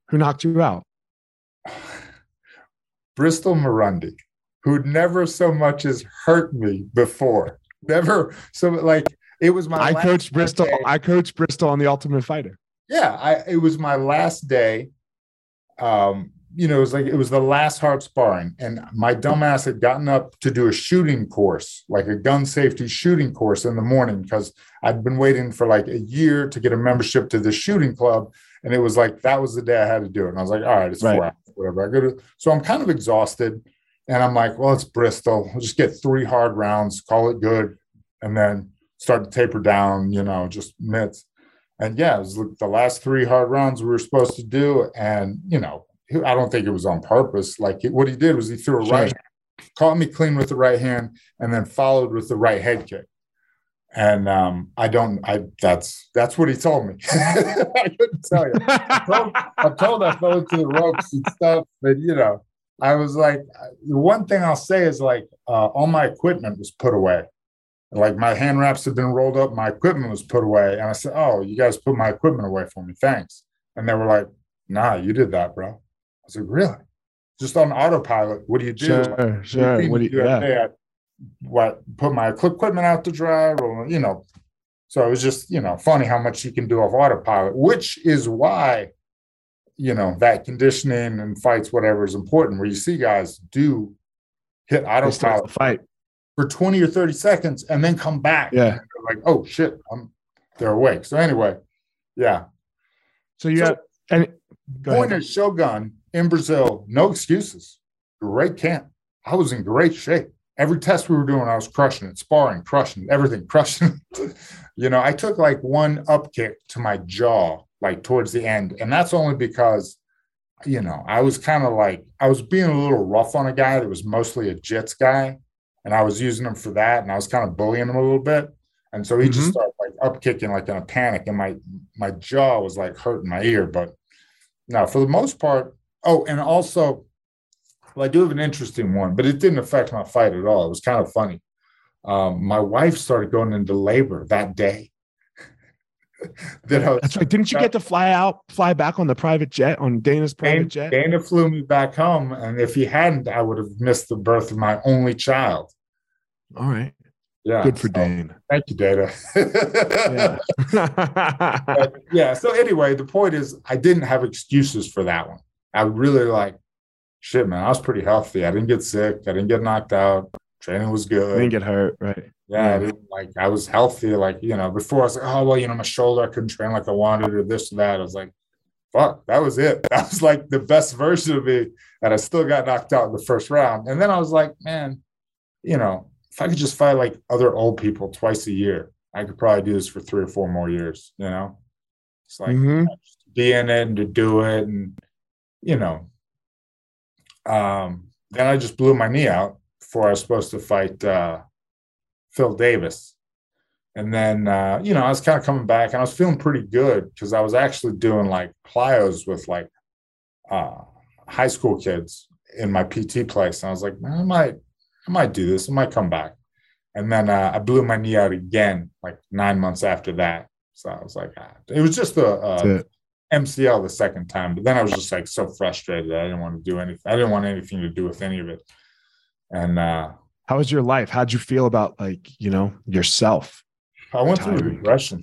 Who knocked you out? (sighs) Bristol Marunde, who'd never so much as hurt me before. Never so like it was my. I coached Bristol. Day. I coached Bristol on the Ultimate Fighter. Yeah, I, it was my last day. Um, you know, it was like it was the last hard sparring, and my dumbass had gotten up to do a shooting course, like a gun safety shooting course in the morning, because I'd been waiting for like a year to get a membership to the shooting club, and it was like that was the day I had to do it. And I was like, all right, it's right. four hours, whatever. I go to, so I'm kind of exhausted, and I'm like, well, it's Bristol. I'll just get three hard rounds, call it good, and then start to taper down, you know, just mitts. And yeah, it was the last three hard rounds we were supposed to do. And, you know, I don't think it was on purpose. Like what he did was he threw a sure. right, caught me clean with the right hand, and then followed with the right head kick. And um, I don't, I that's that's what he told me. (laughs) I couldn't tell you. I told, I told I fell into the ropes and stuff, but you know, I was like, the one thing I'll say is like uh, all my equipment was put away like my hand wraps had been rolled up, my equipment was put away. And I said, Oh, you guys put my equipment away for me. Thanks. And they were like, Nah, you did that, bro. I Really? Just on autopilot. What do you do? Sure, like, sure. What do you, yeah. what put my equipment out to dry or you know. So it was just, you know, funny how much you can do off autopilot, which is why, you know, that conditioning and fights, whatever is important, where you see guys do hit autopilot fight for 20 or 30 seconds and then come back. Yeah. like, oh shit, I'm they're awake. So anyway, yeah. So you so, have and point at Shogun in Brazil, no excuses. Great camp. I was in great shape. Every test we were doing, I was crushing it, sparring, crushing everything, (laughs) crushing. you know, I took like one up kick to my jaw, like towards the end, and that's only because, you know, I was kind of like I was being a little rough on a guy that was mostly a jits guy, and I was using him for that, and I was kind of bullying him a little bit. And so he mm-hmm. just started like up kicking like in a panic, and my my jaw was like hurting my ear. But no, for the most part. Oh, and also, well, I do have an interesting one, but it didn't affect my fight at all. It was kind of funny. Um, my wife started going into labor that day. (laughs) that was, That's right. Didn't you get to fly out, fly back on the private jet on Dana's private Dana, jet? Dana flew me back home, and if he hadn't, I would have missed the birth of my only child. All right. Yeah. Good for so, Dane. Thank you, Dana. yeah. (laughs) yeah. So anyway, the point is, I didn't have excuses for that one. I really like, shit, man. I was pretty healthy. I didn't get sick. I didn't get knocked out. Training was good. I didn't get hurt, right? Yeah, yeah. like I was healthy. Like you know, before I was like, oh well, you know, my shoulder I couldn't train like I wanted or this or that. I was like, fuck, that was it. (laughs) That was like the best version of me, and I still got knocked out in the first round. And then I was like, man, you know, if I could just fight like other old people twice a year, I could probably do this for three or four more years. You know, it's like mm-hmm. be in it and to do it, and you know, um, then I just blew my knee out before I was supposed to fight uh, Phil Davis. And then, uh, you know, I was kind of coming back and I was feeling pretty good because I was actually doing like plyos with like uh, high school kids in my PT place. And I was like, I might, I might do this. I might come back. And then uh, I blew my knee out again, like nine months after that. So I was like, ah. it was just a, a MCL the second time. But then I was just like so frustrated. I didn't want to do anything. I didn't want anything to do with any of it. And uh, how was your life? How'd you feel about like, you know, yourself? I went through regression.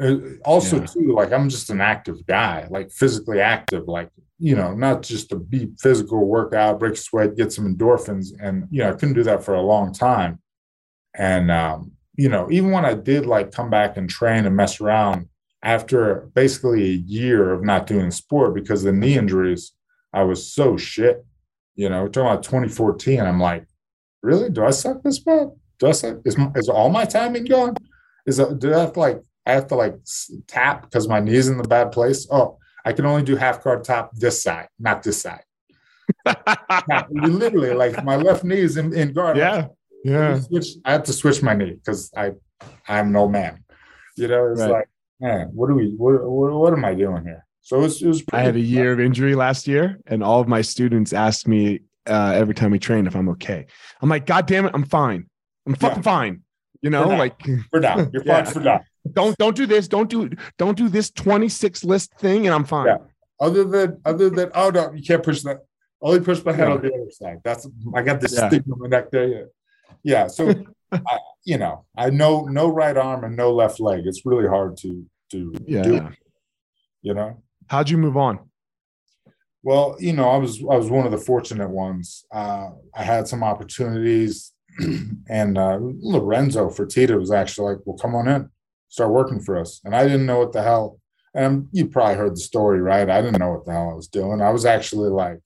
Uh, also, yeah. too, like I'm just an active guy, like physically active, like, you know, not just to be physical, work out, break sweat, get some endorphins. And, you know, I couldn't do that for a long time. And, um, you know, even when I did like come back and train and mess around after basically a year of not doing sport because of the knee injuries, I was so shit. You know, we're talking about 2014, I'm like, really? Do I suck this bad? Do I suck? Is, is all my timing gone? Is that, do I have to like, I have to like tap because my knee's in the bad place? Oh, I can only do half guard top this side, not this side. (laughs) literally, like my left knee is in, in guard. Yeah. Yeah. I, switch, I had to switch my knee because I, I'm no man. You know, it's right. like, man, what do we, what, what, what am I doing here? So it was, it was I had a year of injury last year, and all of my students asked me uh, every time we train if I'm okay. I'm like, God damn it, I'm fine. I'm fucking yeah. fine. You know, for like for now. You're yeah. fine for now. Don't don't do this. Don't do don't do this 26 list thing, and I'm fine. Yeah. Other than other than oh no, you can't push that. Only push my head on the other side. That's I got this yeah. stigma on my neck there. Yeah. So (laughs) I, you know, I know no right arm and no left leg. It's really hard to to yeah. do. You know. How'd you move on? Well, you know, I was I was one of the fortunate ones. Uh, I had some opportunities, (clears throat) and uh, Lorenzo Fertitta was actually like, "Well, come on in, start working for us." And I didn't know what the hell. And you probably heard the story, right? I didn't know what the hell I was doing. I was actually like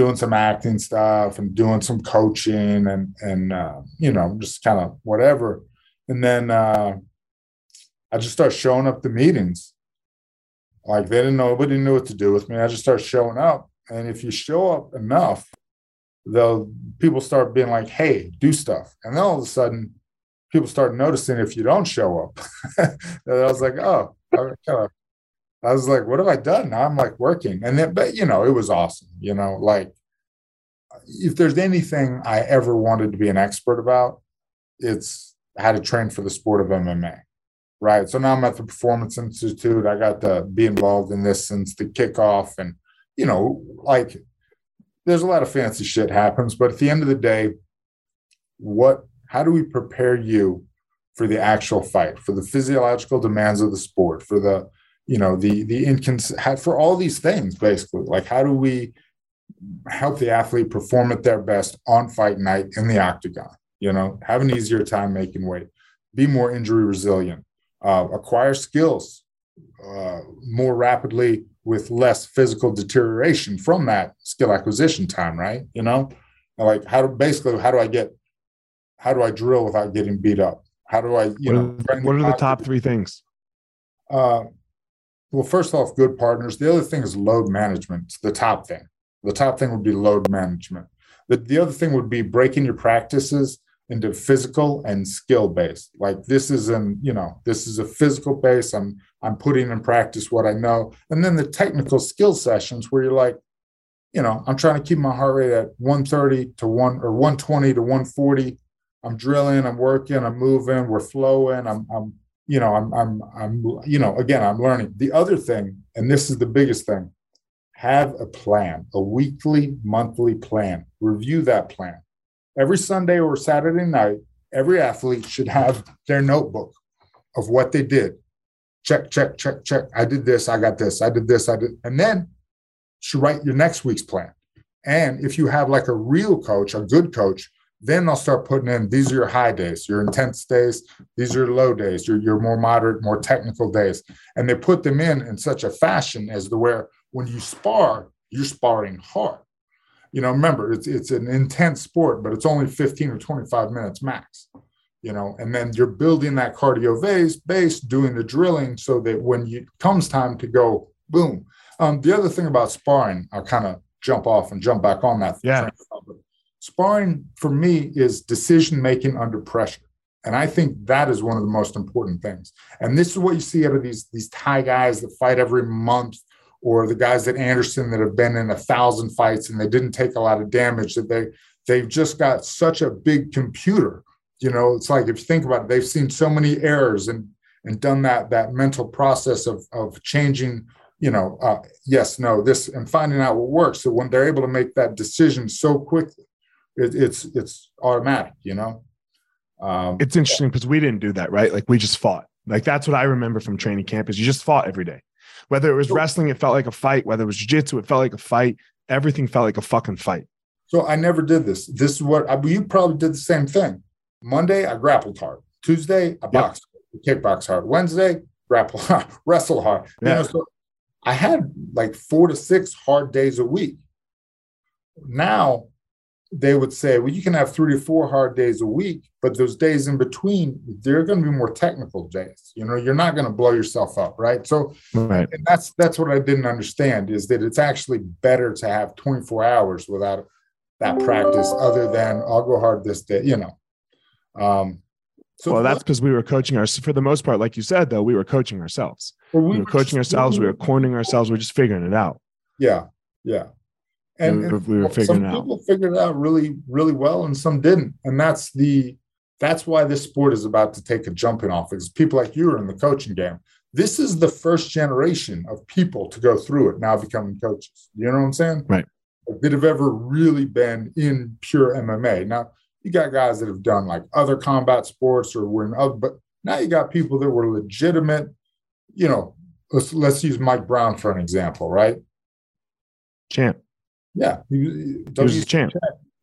doing some acting stuff and doing some coaching and and uh, you know just kind of whatever. And then uh, I just start showing up to meetings like they didn't know, nobody knew what to do with me. I just start showing up. And if you show up enough, they'll people start being like, hey, do stuff. And then all of a sudden, people start noticing if you don't show up. (laughs) I was like, oh, I kind of I was like, what have I done? Now I'm like working. And then, but you know, it was awesome. You know, like if there's anything I ever wanted to be an expert about, it's how to train for the sport of MMA right? So now I'm at the Performance Institute. I got to be involved in this since the kickoff. And, you know, like there's a lot of fancy shit happens, but at the end of the day, what, how do we prepare you for the actual fight, for the physiological demands of the sport, for the, you know, the, the incons, for all these things, basically? Like, how do we help the athlete perform at their best on fight night in the octagon? You know, have an easier time making weight, be more injury resilient, uh, acquire skills uh, more rapidly with less physical deterioration from that skill acquisition time, right? You know, like how to basically how do I get how do I drill without getting beat up? How do I, you what know, are, what are the top three things? Uh, well, first off, good partners. The other thing is load management. It's the top thing. The top thing would be load management. The, the other thing would be breaking your practices into physical and skill based. Like this is an, you know, this is a physical base. I'm I'm putting in practice what I know. And then the technical skill sessions where you're like, you know, I'm trying to keep my heart rate at 130 to 1 or 120 to 140. I'm drilling, I'm working, I'm moving, we're flowing, I'm I'm you know, I'm I'm I'm you know, again, I'm learning. The other thing, and this is the biggest thing, have a plan, a weekly, monthly plan. Review that plan every Sunday or Saturday night, every athlete should have their notebook of what they did. Check, check, check, check. I did this, I got this, I did this, I did. And then should write your next week's plan. And if you have like a real coach, a good coach, Then they'll start putting in these are your high days, your intense days, these are your low days, your, your more moderate, more technical days. And they put them in in such a fashion as to where when you spar, you're sparring hard. You know, remember, it's, it's an intense sport, but it's only 15 or 25 minutes max. You know, and then you're building that cardio base, base doing the drilling so that when it comes time to go, boom. Um, the other thing about sparring, I'll kind of jump off and jump back on that. Yeah. Sparring for me is decision making under pressure. And I think that is one of the most important things. And this is what you see out of these, these Thai guys that fight every month, or the guys at Anderson that have been in a thousand fights and they didn't take a lot of damage, that they they've just got such a big computer. You know, it's like if you think about it, they've seen so many errors and and done that that mental process of of changing you know, uh, yes, no, this, and finding out what works. So when they're able to make that decision so quickly, it, it's it's automatic, you know. Um, it's interesting because we didn't do that, right? Like we just fought. Like that's what I remember from training camp is you just fought every day. Whether it was wrestling, it felt like a fight. Whether it was jiu-jitsu, it felt like a fight. Everything felt like a fucking fight. So I never did this. This is what I, you probably did the same thing. Monday, I grappled hard. Tuesday, I boxed, yep. kickbox hard. Wednesday, grapple (laughs) hard, wrestle hard. Yeah. You know, so I had like four to six hard days a week. Now they would say, well, you can have three to four hard days a week, but those days in between, they're going to be more technical days. You know, you're not going to blow yourself up, right? So, right. and that's that's what I didn't understand is that it's actually better to have 24 hours without that practice, other than I'll go hard this day. You know, um, so well, that's because we were coaching our for the most part, like you said, though, we were coaching ourselves. Well, we, we, were coaching ourselves, we were cornering ourselves, we are just figuring it out. Yeah, yeah. And, we, we were figuring some people figured it out really, really well, and some didn't. And that's the that's why this sport is about to take a jumping off. Because people like you are in the coaching game. This is the first generation of people to go through it now becoming coaches. You know what I'm saying? Right. That have ever really been in pure MMA. Now, you got guys that have done like other combat sports or were in other, but now you got people that were legitimate. You know, let's let's use Mike Brown for an example, right? Champ. Yeah, he, he was a champ.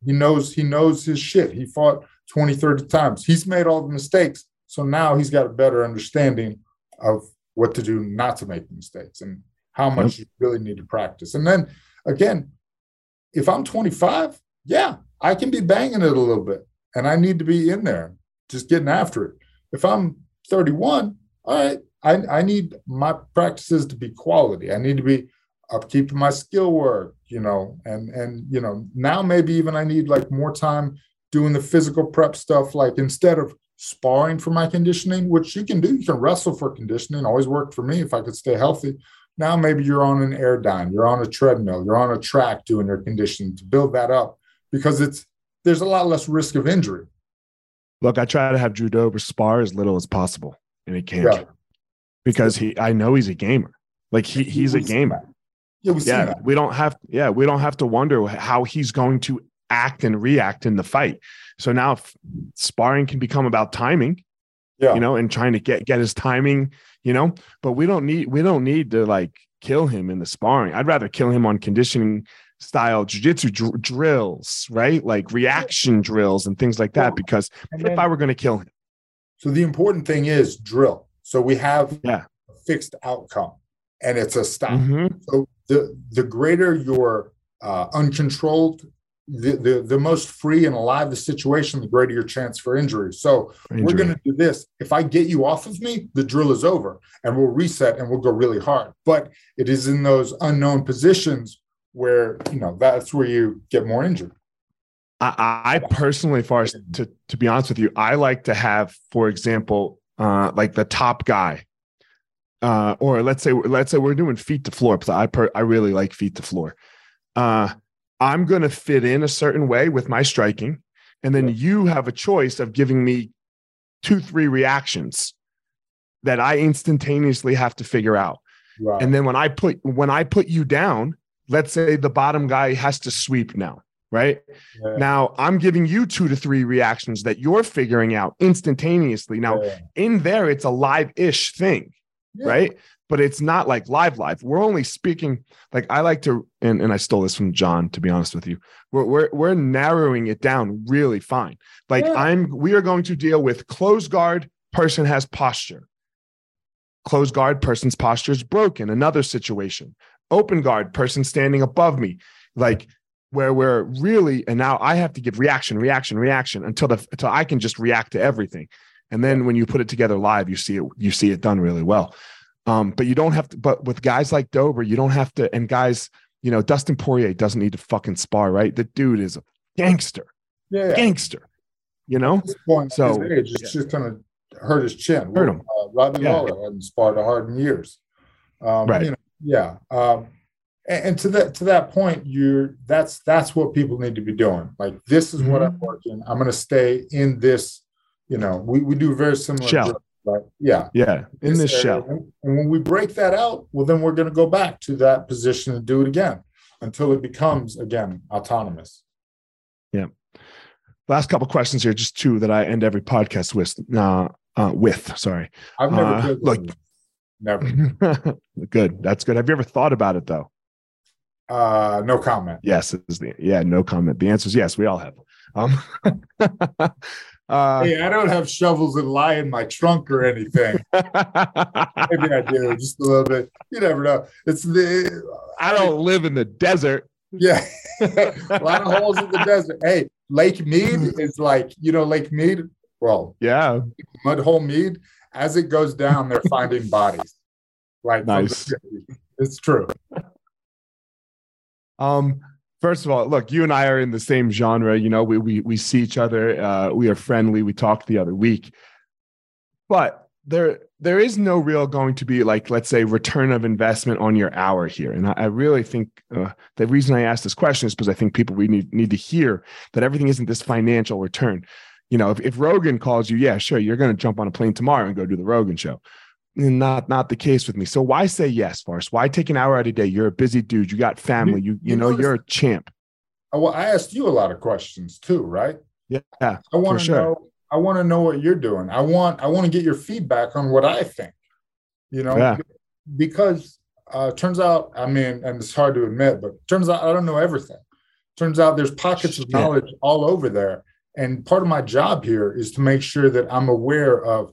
He knows he knows his shit. He fought 20, 30 times. He's made all the mistakes. So now he's got a better understanding of what to do not to make mistakes and how much yep. you really need to practice. And then again, if I'm 25, yeah, I can be banging it a little bit and I need to be in there just getting after it. If I'm 31, all right, I, I need my practices to be quality. I need to be upkeeping my skill work, you know, and and you know, now maybe even I need like more time doing the physical prep stuff, like instead of sparring for my conditioning, which you can do, you can wrestle for conditioning, always worked for me if I could stay healthy. Now maybe you're on an Airdyne, you're on a treadmill, you're on a track doing your conditioning to build that up because it's there's a lot less risk of injury. Look, I try to have Drew Dober spar as little as possible, and he can't yeah. because he. I know he's a gamer. Like he, he's a gamer. Yeah, we, yeah, we don't have. Yeah, we don't have to wonder how he's going to act and react in the fight. So now sparring can become about timing. Yeah. You know, and trying to get get his timing. You know, but we don't need we don't need to like kill him in the sparring. I'd rather kill him on conditioning style jiu-jitsu dr- drills, right? Like reaction drills and things like that. Because then, if I were going to kill him. So the important thing is drill. So we have yeah. a fixed outcome and it's a stop. Mm-hmm. So the the greater your uh, uncontrolled, the, the the most free and alive the situation, the greater your chance for injury. So injury. we're going to do this. If I get you off of me, the drill is over, and we'll reset and we'll go really hard. But it is in those unknown positions where you know that's where you get more injured. I, I personally, far as to to be honest with you, I like to have, for example, uh, like the top guy, uh, or let's say let's say we're doing feet to floor because I per, I really like feet to floor. Uh, I'm going to fit in a certain way with my striking, and then you have a choice of giving me two, three reactions that I instantaneously have to figure out. Right. And then when I put when I put you down, let's say the bottom guy has to sweep now, right? Yeah. Now I'm giving you two to three reactions that you're figuring out instantaneously. Now, yeah. in there, it's a live ish thing, yeah. right? but it's not like live live. We're only speaking like I like to, and, and I stole this from John, to be honest with you. We're we're, we're narrowing it down really fine. Like yeah. I'm we are going to deal with close guard, person has posture. Close guard, person's posture is broken. Another situation. Open guard, person standing above me. Like where we're really, and now I have to give reaction, reaction, reaction until the until I can just react to everything. And then when you put it together live, you see it, you see it done really well. Um, but you don't have to, but with guys like Dober, you don't have to, and guys, you know, Dustin Poirier doesn't need to fucking spar, right? The dude is a gangster. Yeah. Gangster. You know? Point, so age, it's yeah. just kind of hurt his chin. Hurt him. Uh, Robbie yeah. Lawler hadn't sparred hard in years. Um, right. You know, yeah. Um, and, and, to that to that point, you're that's that's what people need to be doing. Like this is mm-hmm. what I'm mm-hmm. working. I'm going to stay in this. You know, we, we do very similar. Shell. Right. Yeah. Yeah. In this shell. And when we break that out, well, then we're going to go back to that position and do it again until it becomes again autonomous. Yeah. Last couple questions here, just two that I end every podcast with. Uh, uh, with sorry. I've never uh, look. Never. (laughs) good. That's good. Have you ever thought about it though? Uh, no comment. Yes, is the yeah, no comment. The answer is yes. We all have. Um, (laughs) Uh, hey, I don't have shovels and lie in my trunk or anything. (laughs) Maybe I do, just a little bit. You never know. It's the. I don't live in the desert. Yeah, (laughs) a lot of holes in the desert. Hey, Lake Mead is like you know Lake Mead. Well, yeah, Mudhole Mead. As it goes down, they're (laughs) finding bodies. Right. Nice. It's true. Um, First of all, look, you and I are in the same genre. You know, we we we see each other. Uh, we are friendly. We talked the other week, but there there is no real going to be like let's say return of investment on your hour here. And I, I really think uh, the reason I asked this question is because I think people we need need to hear that everything isn't this financial return. You know, if, if Rogan calls you, yeah, sure, you're going to jump on a plane tomorrow and go do the Rogan show not not the case with me. So why say yes, Forrest? Why take an hour out of day? You're a busy dude. You got family. You you, you know you're a champ. Uh, well, I asked you a lot of questions too, right? Yeah, I want to sure. know. I want to know what you're doing. I want I want to get your feedback on what I think. You know, yeah. because uh, turns out, I mean, and it's hard to admit, but turns out I don't know everything. Turns out there's pockets of knowledge all over there. And part of my job here is to make sure that I'm aware of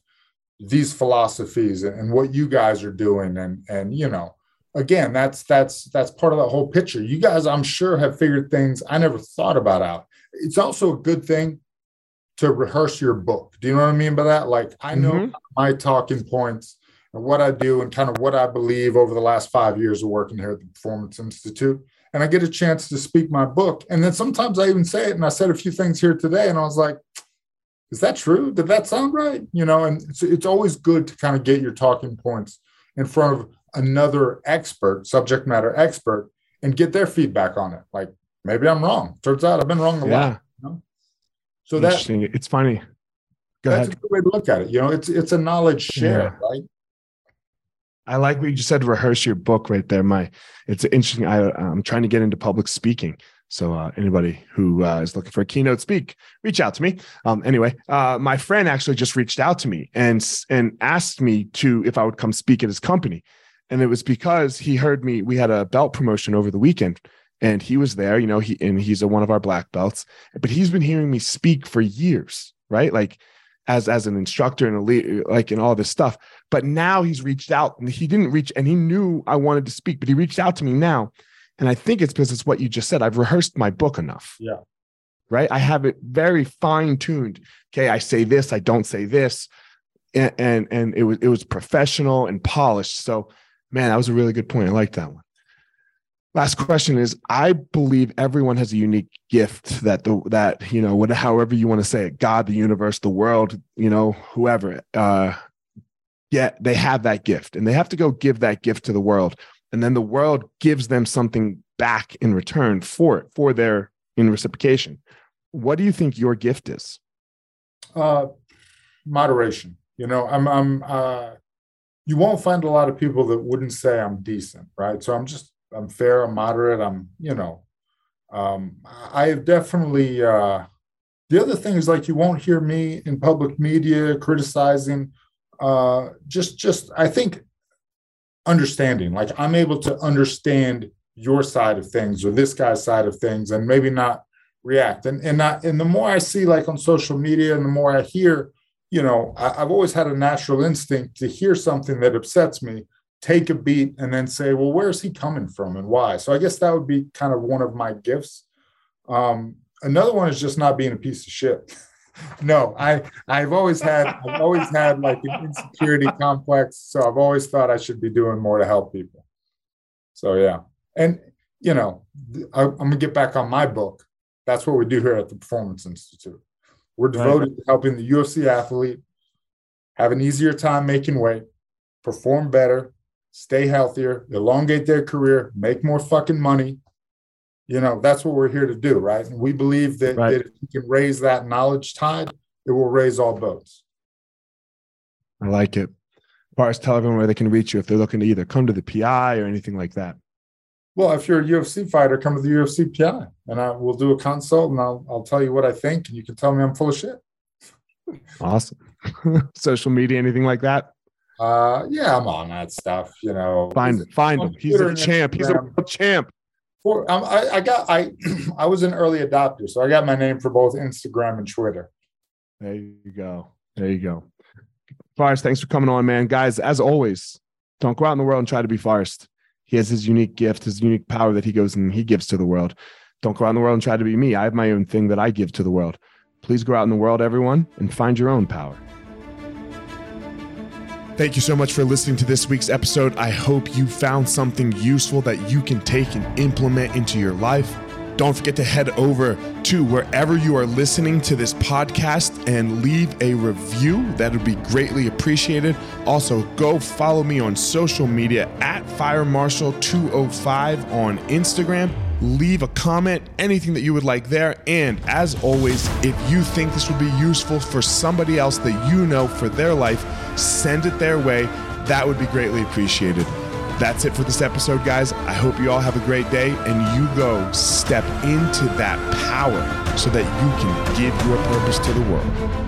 these philosophies and what you guys are doing. And and you know again that's that's that's part of the whole picture. You guys i'm sure have figured things i never thought about out. It's also a good thing to rehearse your book. Do you know what i mean by that? Like i know mm-hmm. my talking points and what i do and kind of what i believe over the last five years of working here at the performance institute. And i get a chance to speak my book. And then sometimes i even say it and i said a few things here today and i was like is that true? Did that sound right? You know, and it's, it's always good to kind of get your talking points in front of another expert, subject matter expert, and get their feedback on it. Like maybe I'm wrong. Turns out I've been wrong a yeah. lot. You know? So that it's funny. Go that's ahead. a good way to look at it. You know, it's it's a knowledge share, yeah. right? I like what you just said. Rehearse your book right there. My, it's interesting. I I'm trying to get into public speaking, so uh, anybody who uh, is looking for a keynote speak, reach out to me. Um, anyway, uh, my friend actually just reached out to me and and asked me to if I would come speak at his company, and it was because he heard me. We had a belt promotion over the weekend, and he was there. You know, he and he's a, one of our black belts, but he's been hearing me speak for years, right? Like as as an instructor and a lead, like and all this stuff. But now he's reached out, and he didn't reach, and he knew I wanted to speak, but he reached out to me now and I think it's because it's what you just said. I've rehearsed my book enough. Yeah. Right. I have it very fine tuned. Okay. I say this, I don't say this. And, and, and it was it was professional and polished. So man, that was a really good point. I like that one. Last question is I believe everyone has a unique gift that the that, you know, whatever however you want to say it, God, the universe, the world, you know, whoever, uh, yeah, they have that gift and they have to go give that gift to the world and then the world gives them something back in return for it for their in reciprocation. What do you think your gift is? Uh moderation. You know i'm i'm uh you won't find a lot of people that wouldn't say i'm decent right? So i'm just i'm fair i'm moderate i'm you know um i have definitely uh the other thing is like you won't hear me in public media criticizing uh just just i think understanding. Like I'm able to understand your side of things or this guy's side of things and maybe not react. And and and the more I see like on social media and the more I hear, you know, I, I've always had a natural instinct to hear something that upsets me, take a beat, and then say, well, where's he coming from and why? So I guess that would be kind of one of my gifts. Um, another one is just not being a piece of shit. (laughs) no, I I've always had I've always had like an insecurity complex, so I've always thought I should be doing more to help people. So yeah, and you know, I, am gonna get back on my book. That's what we do here at the Performance Institute. We're devoted right. to helping the UFC athlete have an easier time making weight, perform better, stay healthier, elongate their career, make more fucking money, you know that's what we're here to do right? And we believe that, right. that if you can raise that knowledge tide it will raise all boats. I like it. Forrest, tell everyone where they can reach you if they're looking to either come to the pi or anything like that. Well if you're a ufc fighter come to the ufc pi and i will do a consult and I'll, I'll tell you what i think and you can tell me i'm full of shit. Awesome. (laughs) Social media anything like that? Uh yeah i'm on that stuff you know. Find him find him. He's a champ. He's a champ for, um, I, I got I (clears throat) I was an early adopter, so I got my name for both Instagram and Twitter. There you go. There you go. Forrest, thanks for coming on, man. Guys, as always, don't go out in the world and try to be Forrest. He has his unique gift, his unique power that he goes and he gives to the world. Don't go out in the world and try to be me. I have my own thing that I give to the world. Please go out in the world, everyone, and find your own power. Thank you so much for listening to this week's episode. I hope you found something useful that you can take and implement into your life. Don't forget to head over to wherever you are listening to this podcast and leave a review. That would be greatly appreciated. Also, go follow me on social media at FireMarshal205 on Instagram leave a comment, anything that you would like there. And as always, if you think this would be useful for somebody else that you know for their life, send it their way. That would be greatly appreciated. That's it for this episode, guys. I hope you all have a great day and you go step into that power so that you can give your purpose to the world.